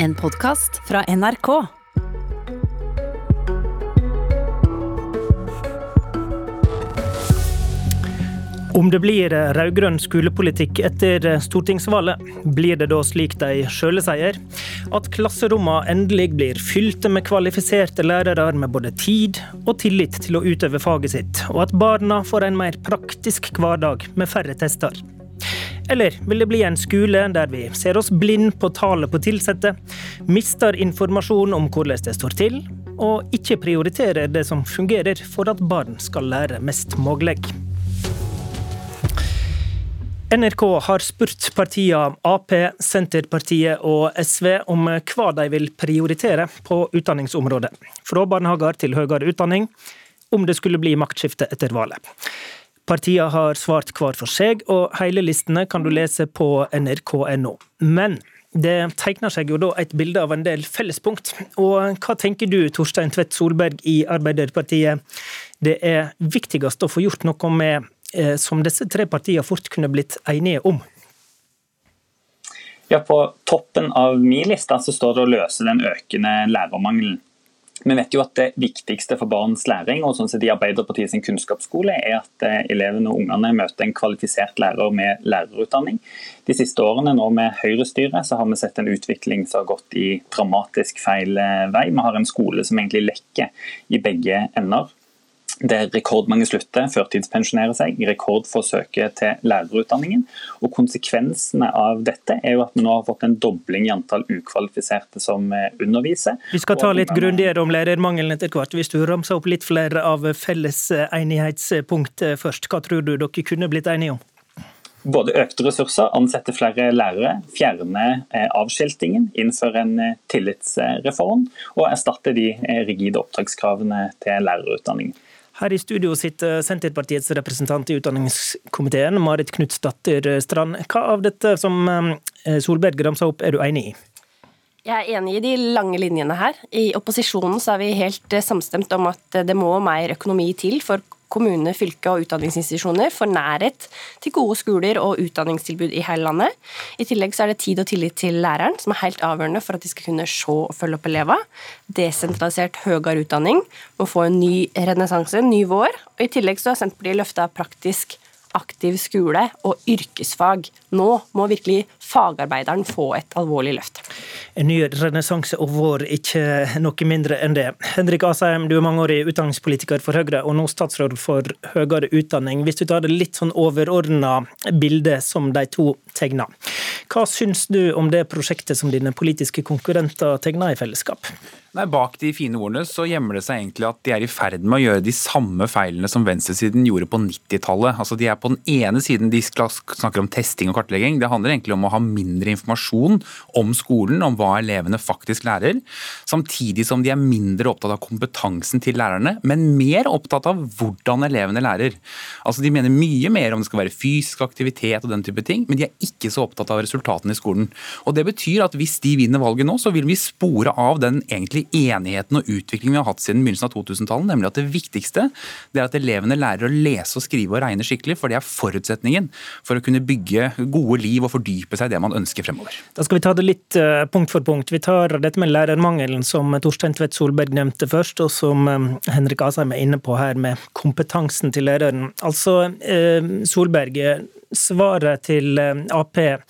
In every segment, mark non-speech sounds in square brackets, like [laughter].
En podkast fra NRK. Om det blir rød-grønn skolepolitikk etter stortingsvalget, blir det da slik de sjøle sier? At klasserommene endelig blir fylte med kvalifiserte lærere med både tid og tillit til å utøve faget sitt, og at barna får en mer praktisk hverdag med færre tester? Eller vil det bli en skole der vi ser oss blind på tallet på ansatte, mister informasjon om hvordan det står til, og ikke prioriterer det som fungerer for at barn skal lære mest mulig? NRK har spurt partiene Ap, Senterpartiet og SV om hva de vil prioritere på utdanningsområdet. Fra barnehager til høyere utdanning, om det skulle bli maktskifte etter valget. Partiene har svart hver for seg, og hele listene kan du lese på nrk.no. Men det tegner seg jo da et bilde av en del fellespunkt. Og hva tenker du, Torstein Tvedt Solberg i Arbeiderpartiet, det er viktigst å få gjort noe med Eh, som disse tre partiene fort kunne blitt enige om? Ja, På toppen av min liste så står det å løse den økende lærermangelen. Vi vet jo at Det viktigste for barns læring og sånn sett i Arbeiderpartiet sin kunnskapsskole er at eh, elevene og ungene møter en kvalifisert lærer med lærerutdanning. De siste årene nå med Høyre-styre så har vi sett en utvikling som har gått i dramatisk feil eh, vei. Vi har en skole som egentlig lekker i begge ender der rekordmange slutter, førtidspensjonerer seg, rekordforsøket til lærerutdanningen. Og Konsekvensene av dette er jo at vi nå har fått en dobling i antall ukvalifiserte som eh, underviser. Vi skal ta litt grundigere om lærermangelen etter hvert. Hvis du ramser opp litt flere av felles enighetspunkt først, hva tror du dere kunne blitt enige om? Både økte ressurser, ansette flere lærere, fjerne eh, avskiltingen, innføre en eh, tillitsreform og erstatte de rigide opptakskravene til lærerutdanningen. Her i studio sitter Senterpartiets representant i utdanningskomiteen, Marit Knutsdatter Strand. Hva av dette som eh, Solberg ramsa opp, er du enig i? Jeg er enig i de lange linjene her. I opposisjonen så er vi helt eh, samstemt om at det må mer økonomi til for kommune, fylke og utdanningsinstitusjoner får nærhet til gode skoler og utdanningstilbud i hele landet. I tillegg så er det tid og tillit til læreren, som er helt avgjørende for at de skal kunne se og følge opp elever. Desentralisert høyere utdanning må få en ny renessanse, en ny vår. Og I tillegg så har Senterpartiet løfta praktisk aktiv skole og yrkesfag. Nå må virkelig fagarbeideren få et alvorlig løft. En ny renessanse og vår, ikke noe mindre enn det. Henrik Asheim, du er mangeårig utdanningspolitiker for Høyre og nå statsråd for høyere utdanning. Hvis du tar det litt sånn overordna bildet som de to tegner. Hva syns du om det prosjektet som dine politiske konkurrenter tegner i fellesskap? Nei, Bak de fine ordene så gjemmer det seg egentlig at de er i ferd med å gjøre de samme feilene som venstresiden gjorde på 90-tallet. Altså, de er på den ene siden de snakker om testing og kartlegging. Det handler egentlig om å ha mindre informasjon om skolen, om hva elevene faktisk lærer. Samtidig som de er mindre opptatt av kompetansen til lærerne, men mer opptatt av hvordan elevene lærer. Altså, De mener mye mer om det skal være fysisk aktivitet og den type ting, men de er ikke så opptatt av resultatene i skolen. Og Det betyr at hvis de vinner valget nå, så vil vi spore av den egentlig enigheten og utviklingen vi har hatt siden begynnelsen av 2000-tallet, nemlig at det viktigste det er at elevene lærer å lese og skrive og regne skikkelig, for det er forutsetningen for å kunne bygge gode liv og fordype seg i det man ønsker fremover. Da skal vi ta det litt eh, punkt for punkt. Vi tar dette med lærermangelen som Torstein Tvedt Solberg nevnte først, og som eh, Henrik Asheim er inne på her med kompetansen til læreren. Altså, eh, Solberg, svaret til Ap er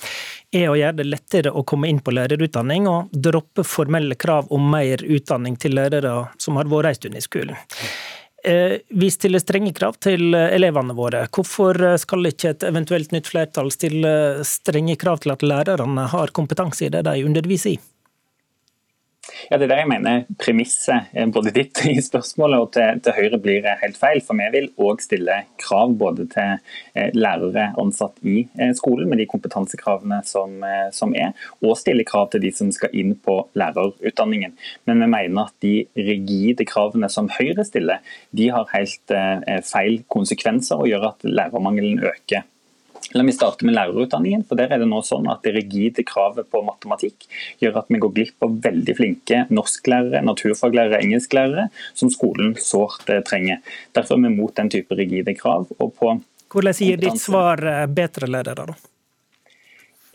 å gjøre det lettere å komme inn på lærerutdanning, og droppe formelle krav om mer utdanning til lærere som har vært en stund i skolen. Eh, vi stiller strenge krav til elevene våre. Hvorfor skal ikke et eventuelt nytt flertall stille strenge krav til at lærerne har kompetanse i det de underviser i? Ja, Det er der jeg mener premisset eh, både ditt [laughs] i spørsmålet og til, til Høyre blir eh, helt feil. For vi vil òg stille krav både til eh, lærere ansatt i skolen, med de kompetansekravene som, som, er, og stille krav til de som skal inn på lærerutdanningen. Men vi mener at de rigide kravene som Høyre stiller, de har helt feil konsekvenser og gjør at lærermangelen øker. La meg starte med lærerutdanningen. for der er Det nå sånn at det rigide kravet på matematikk gjør at vi går glipp av veldig flinke norsklærere, naturfaglærere, engelsklærere, som skolen sårt eh, trenger. Derfor er vi mot den type rigide krav. Hvordan gir ditt svar eh, bedre ledere, da?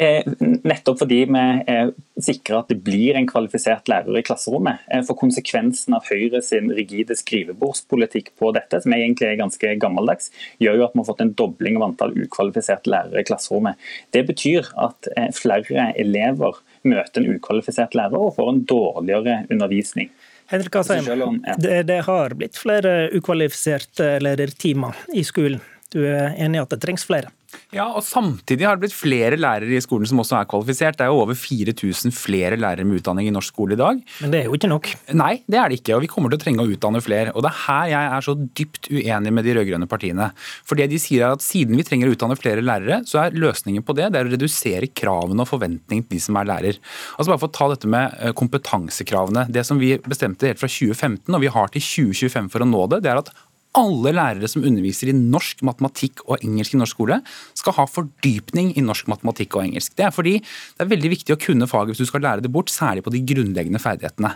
Eh, nettopp fordi vi er sikrer at det blir en kvalifisert lærer i klasserommet. Eh, for konsekvensen av Høyre sin rigide skrivebordspolitikk på dette, som egentlig er ganske gammeldags, gjør jo at vi har fått en dobling av antall ukvalifiserte lærere i klasserommet. Det betyr at flere elever møter en ukvalifisert lærer og får en dårligere undervisning. Henrik Asheim, det, det har blitt flere ukvalifiserte lærertimer i skolen. Du er enig i at det trengs flere? Ja, og Samtidig har det blitt flere lærere i skolen som også er kvalifisert. Det er jo over 4000 flere lærere med utdanning i norsk skole i dag. Men det er jo ikke nok? Nei, det er det ikke. Og vi kommer til å trenge å utdanne flere. Og Det er her jeg er så dypt uenig med de rød-grønne partiene. For det de sier er at Siden vi trenger å utdanne flere lærere, så er løsningen på det, det er å redusere kravene og forventningene til de som er lærer. Altså Bare for å ta dette med eh, kompetansekravene. Det som vi bestemte helt fra 2015, og vi har til 2025 for å nå det, det er at alle lærere som underviser i norsk, matematikk og engelsk i norsk skole, skal ha fordypning i norsk, matematikk og engelsk. Det er fordi det er veldig viktig å kunne faget hvis du skal lære det bort, særlig på de grunnleggende ferdighetene.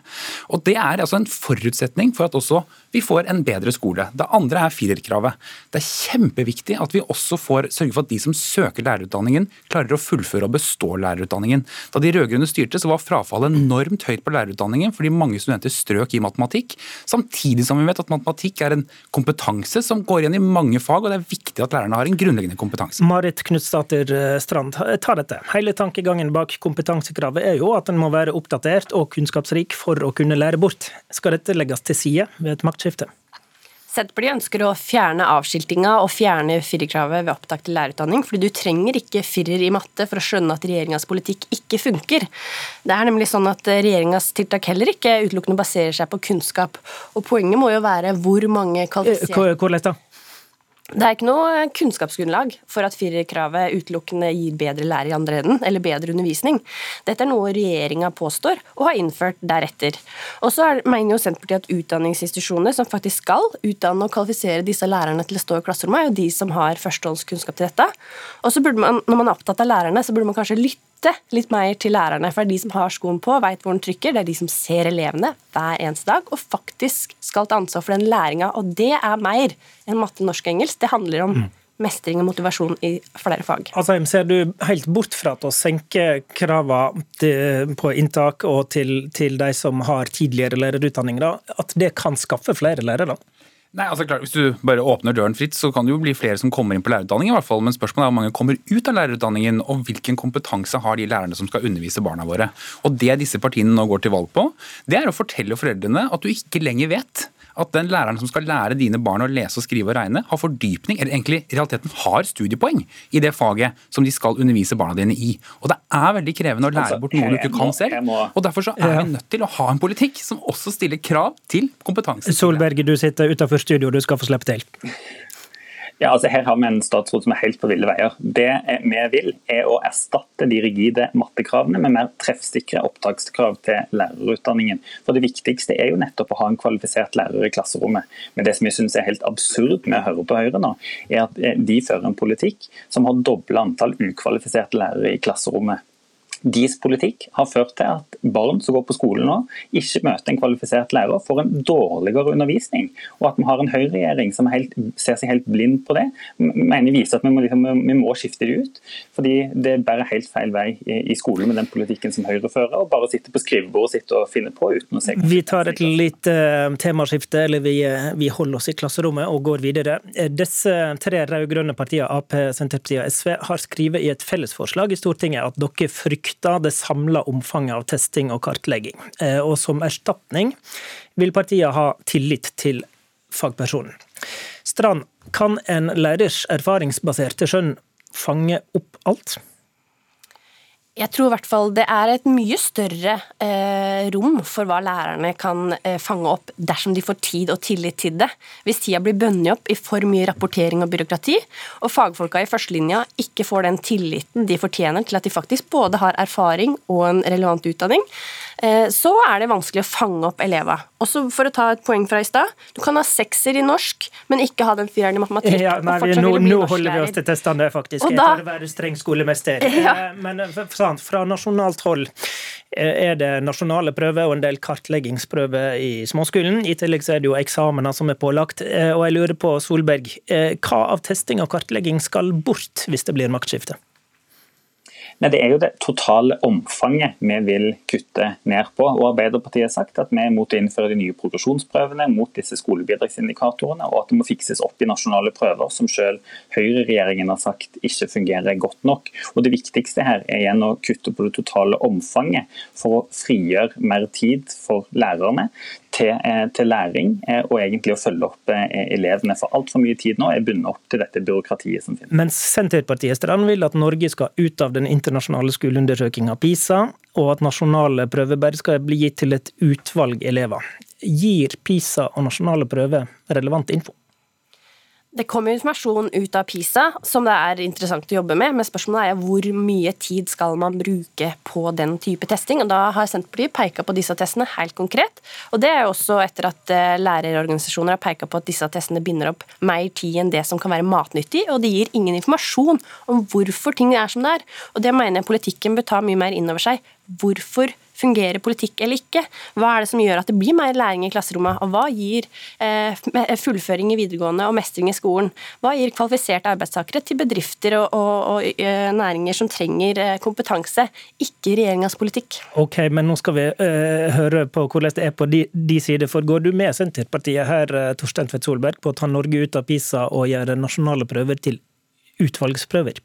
Og Det er altså en forutsetning for at også vi får en bedre skole. Det andre er firerkravet. Det er kjempeviktig at vi også får sørge for at de som søker lærerutdanningen, klarer å fullføre og bestå lærerutdanningen. Da de rød-grønne styrte, så var frafallet enormt høyt på lærerutdanningen fordi mange studenter strøk i matematikk, samtidig som vi vet at matematikk er en kompetanse som går igjen i mange fag, og det er viktig at lærerne har en grunnleggende kompetanse. Marit Knutsdatter eh, Strand, ta dette. Hele tankegangen bak kompetansekravet er jo at en må være oppdatert og kunnskapsrik for å kunne lære bort. Skal dette legges til side ved et maktskifte? Senterpartiet ønsker å fjerne avskiltinga og fjerne firerkravet ved opptak til lærerutdanning, fordi du trenger ikke firer i matte for å skjønne at regjeringas politikk ikke funker. Det er nemlig sånn at regjeringas tiltak heller ikke utelukkende baserer seg på kunnskap. Og poenget må jo være hvor mange kvalifiserte eh, Hvordan da? Det er ikke noe kunnskapsgrunnlag for at firerkravet utelukkende gir bedre lærer i andre enden, eller bedre undervisning. Dette er noe regjeringa påstår og har innført deretter. Og så mener jo Senterpartiet at utdanningsinstitusjoner som faktisk skal utdanne og kvalifisere disse lærerne til å stå i klasserommet, er jo de som har førstehåndskunnskap til dette. Og så burde man, når man er opptatt av lærerne, så burde man kanskje lytte lytte litt mer til lærerne. For det er de som har skoen på, veit hvor den trykker. Det er de som ser elevene hver eneste dag og faktisk skal ta ansvar for den læringa. Og det er mer enn matte, norsk og engelsk. Det handler om mm. mestring og motivasjon i flere fag. Altså, ser du helt bort fra å senke kravene på inntak og til, til de som har tidligere lærerutdanning, da, at det kan skaffe flere lærere? Nei, altså klart, Hvis du bare åpner døren fritt, så kan det jo bli flere som kommer inn på lærerutdanningen. i hvert fall, Men spørsmålet er hvor mange kommer ut av lærerutdanningen, og hvilken kompetanse har de lærerne som skal undervise barna våre. Og Det disse partiene nå går til valg på, det er å fortelle foreldrene at du ikke lenger vet at den læreren som skal lære dine barn å lese, og skrive og regne, har fordypning, eller egentlig i realiteten har studiepoeng i det faget som de skal undervise barna dine i. Og det er veldig krevende å lære altså, bort noe du ikke kan selv. Og derfor så er vi nødt til å ha en politikk som også stiller krav til kompetanse. Solberg, du sitter utenfor studio, du skal få slippe til. Ja, altså Her har vi en statsråd som er helt på ville veier. Det vi vil, er å erstatte de rigide mattekravene med mer treffsikre opptakskrav til lærerutdanningen. For Det viktigste er jo nettopp å ha en kvalifisert lærer i klasserommet. Men det som jeg synes er helt absurd med å høre på Høyre nå, er at de fører en politikk som har dobla antall ukvalifiserte lærere i klasserommet. Deres politikk har ført til at barn som går på skolen nå, ikke møter en kvalifisert lærer, får en dårligere undervisning. Og at vi har en høyreregjering som helt, ser seg helt blind på det, mener viser at vi må, liksom, vi må skifte det ut. Fordi det bærer helt feil vei i, skolen med den politikken som Høyre fører, og bare sitter på skrivebordet sitt og finner på uten å se Vi tar et lite uh, temaskifte, eller vi, uh, vi, holder oss i klasserommet og går videre. Uh, disse tre rød-grønne partiene, Ap, Senterpartiet og SV, har skrevet i et fellesforslag i Stortinget at dere frykter frykter det samla omfanget av testing og kartlegging. Eh, og som erstatning vil partiet ha tillit til fagpersonen. Strand, kan en lærers erfaringsbaserte skjønn fange opp alt? Jeg tror i hvert fall det er et mye større eh, rom for hva lærerne kan eh, fange opp dersom de får tid og tillit til det. Hvis tida blir bundet opp i for mye rapportering og byråkrati, og fagfolka i førstelinja ikke får den tilliten de fortjener til at de faktisk både har erfaring og en relevant utdanning, eh, så er det vanskelig å fange opp elever. Også for å ta et poeng fra i stad, du kan ha sekser i norsk, men ikke ha den fireren i matematikk. Ja, nei, nå, nå holder vi oss til testene, faktisk. Og da, jeg tør være streng skolemester. [laughs] Ja. Eh, men eh, fra nasjonalt hold eh, er det nasjonale prøver og en del kartleggingsprøver i småskolen. I tillegg så er det jo eksamener som er pålagt. Eh, og jeg lurer på, Solberg, eh, hva av testing og kartlegging skal bort hvis det blir maktskifte? Nei, Det er jo det totale omfanget vi vil kutte ned på. og Arbeiderpartiet har sagt at vi er mot å innføre de nye progresjonsprøvene, mot disse skolebidragsindikatorene, og at det må fikses opp i nasjonale prøver, som selv høyreregjeringen har sagt ikke fungerer godt nok. Og Det viktigste her er igjen å kutte på det totale omfanget for å frigjøre mer tid for lærerne til, eh, til, læring eh, og egentlig å følge opp eh, elevene. For altfor mye tid nå er bundet opp til dette byråkratiet som finnes. Mens Senterpartiet Strand vil at Norge skal ut av den internasjonale skoleundersøkinga PISA, og at nasjonale prøver bare skal bli gitt til et utvalg elever. Gir PISA og nasjonale prøver relevant info? Det kommer informasjon ut av PISA som det er interessant å jobbe med, men spørsmålet er hvor mye tid skal man bruke på den type testing. og Da har Senterpartiet peka på disse testene helt konkret. og Det er også etter at eh, lærerorganisasjoner har peka på at disse testene binder opp mer tid enn det som kan være matnyttig, og de gir ingen informasjon om hvorfor ting er som det er. Og Det mener jeg politikken bør ta mye mer inn over seg. Hvorfor fungerer politikk eller ikke? Hva er det som gjør at det blir mer læring i klasserommet? Og hva gir eh, fullføring i videregående og mestring i skolen? Hva gir kvalifiserte arbeidstakere til bedrifter og, og, og næringer som trenger uh, kompetanse, ikke regjeringas politikk? Ok, men nå skal vi uh, høre på hvordan det er på de, de sider. For går du med Senterpartiet her, Torstein Tvedt Solberg, på å ta Norge ut av PISA og gjøre nasjonale prøver til utvalgsprøver?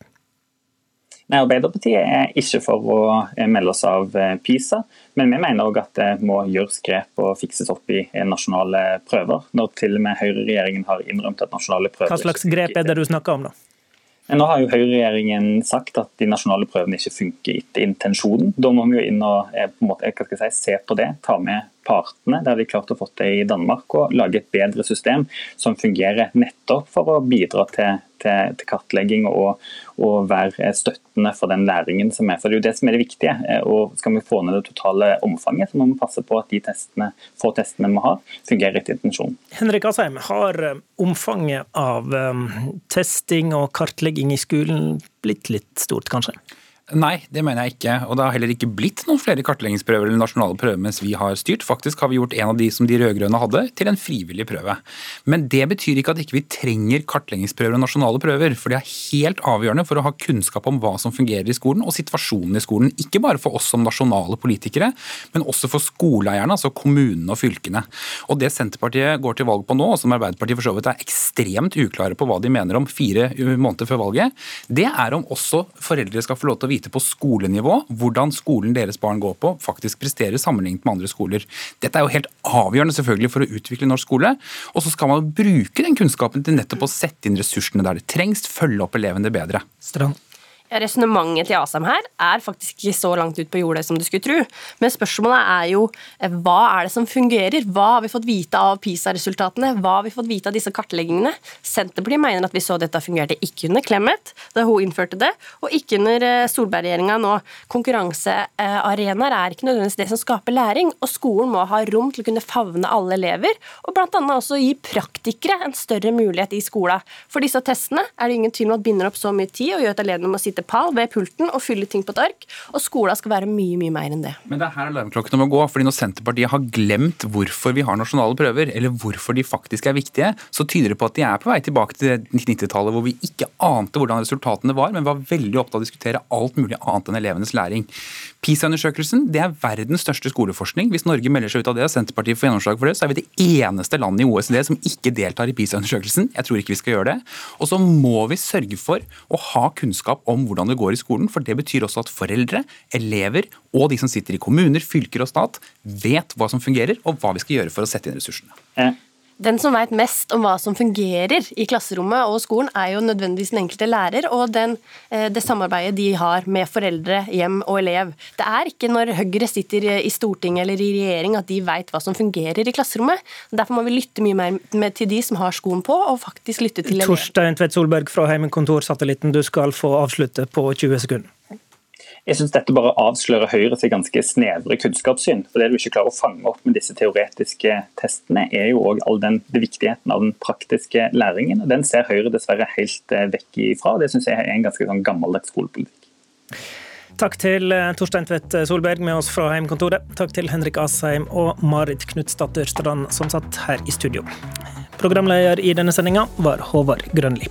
Nei, Arbeiderpartiet er ikke for å eh, melde oss av eh, PISA, men vi mener òg at det må gjøres grep og fikses opp i eh, nasjonale prøver. Når til og med høyreregjeringen har innrømt at nasjonale prøver Hva slags grep er det du snakker om, da? Nå har jo høyreregjeringen sagt at de nasjonale prøvene ikke funker etter intensjonen. Da må vi jo inn og på måte, si, se på det, ta med partene. Det har de klart å få til i Danmark, og lage et bedre system som fungerer nettopp for å bidra til, til, til kartlegging og, og, være støttende for den læringen som er. For Det er jo det som er det viktige. og Skal vi få ned det totale omfanget, så må vi passe på at de testene, få testene vi har, fungerer etter intensjonen. Henrik Asheim, har eh, omfanget av um, testing og kartlegging i skolen blitt litt stort, kanskje? Nei, det mener jeg ikke. Og det har heller ikke blitt noen flere kartleggingsprøver eller nasjonale prøver mens vi har styrt. Faktisk har vi gjort en av de som de rød-grønne hadde, til en frivillig prøve. Men det betyr ikke at ikke vi ikke trenger kartleggingsprøver og nasjonale prøver. For det er helt avgjørende for å ha kunnskap om hva som fungerer i skolen og situasjonen i skolen. Ikke bare for oss som nasjonale politikere, men også for skoleeierne, altså kommunene og fylkene. Og det Senterpartiet går til valg på nå, og som Arbeiderpartiet for så vidt er ekstremt uklare på hva de mener om fire måneder før valget, det er om også foreldre skal få lov til å vite vite på skolenivå hvordan skolen deres barn går på faktisk presterer sammenlignet med andre skoler. Dette er jo helt avgjørende selvfølgelig for å utvikle norsk skole. Og så skal man bruke den kunnskapen til nettopp å sette inn ressursene der det trengs, følge opp elevene bedre. Strand. Resonnementet til Asam her er faktisk ikke så langt ut på jordet som du skulle tro. Men spørsmålet er jo eh, hva er det som fungerer? Hva har vi fått vite av PISA-resultatene? Hva har vi fått vite av disse kartleggingene? Senterpartiet mener at vi så dette fungerte ikke under Clemet, da hun innførte det, og ikke under eh, Solberg-regjeringa nå. Konkurransearenaer er ikke nødvendigvis det som skaper læring, og skolen må ha rom til å kunne favne alle elever, og bl.a. også gi praktikere en større mulighet i skolen. For disse testene er det ingen tvil om at binder opp så mye tid og gjør at elevene må sitte sitte ved pulten og fylle ting på et ark. Og skolen skal være mye mye mer enn det. Men det er her alarmklokkene må gå. fordi Når Senterpartiet har glemt hvorfor vi har nasjonale prøver, eller hvorfor de faktisk er viktige, så tyder det på at de er på vei tilbake til 1990-tallet, hvor vi ikke ante hvordan resultatene var, men var veldig opptatt av å diskutere alt mulig annet enn elevenes læring. PISA-undersøkelsen det er verdens største skoleforskning. Hvis Norge melder seg ut av det og Senterpartiet får gjennomslag for det, så er vi det eneste landet i OECD som ikke deltar i PISA-undersøkelsen. Jeg tror ikke vi skal gjøre det. Og så må vi sørge for å ha kunnskap om hvordan det går i skolen. For det betyr også at foreldre, elever og de som sitter i kommuner, fylker og stat, vet hva som fungerer og hva vi skal gjøre for å sette inn ressursene. Den som vet mest om hva som fungerer i klasserommet og skolen, er jo nødvendigvis den enkelte lærer og den, eh, det samarbeidet de har med foreldre, hjem og elev. Det er ikke når Høyre sitter i Stortinget eller i regjering at de vet hva som fungerer i klasserommet. Derfor må vi lytte mye mer til de som har skoen på, og faktisk lytte til elever. Torstein Tvedt Solberg fra Heimekontorsatellitten, du skal få avslutte på 20 sekunder. Jeg synes dette bare avslører Høyre sitt ganske snevre kunnskapssyn. For Det du ikke klarer å fange opp med disse teoretiske testene, er jo òg all den viktigheten av den praktiske læringen. og Den ser Høyre dessverre helt eh, vekk ifra. Det syns jeg er en ganske sånn gammeldags skolepolitikk. Takk til eh, Torstein Tvedt Solberg med oss fra Heimkontoret. Takk til Henrik Asheim og Marit Knutsdatter Strand som satt her i studio. Programleder i denne sendinga var Håvard Grønli.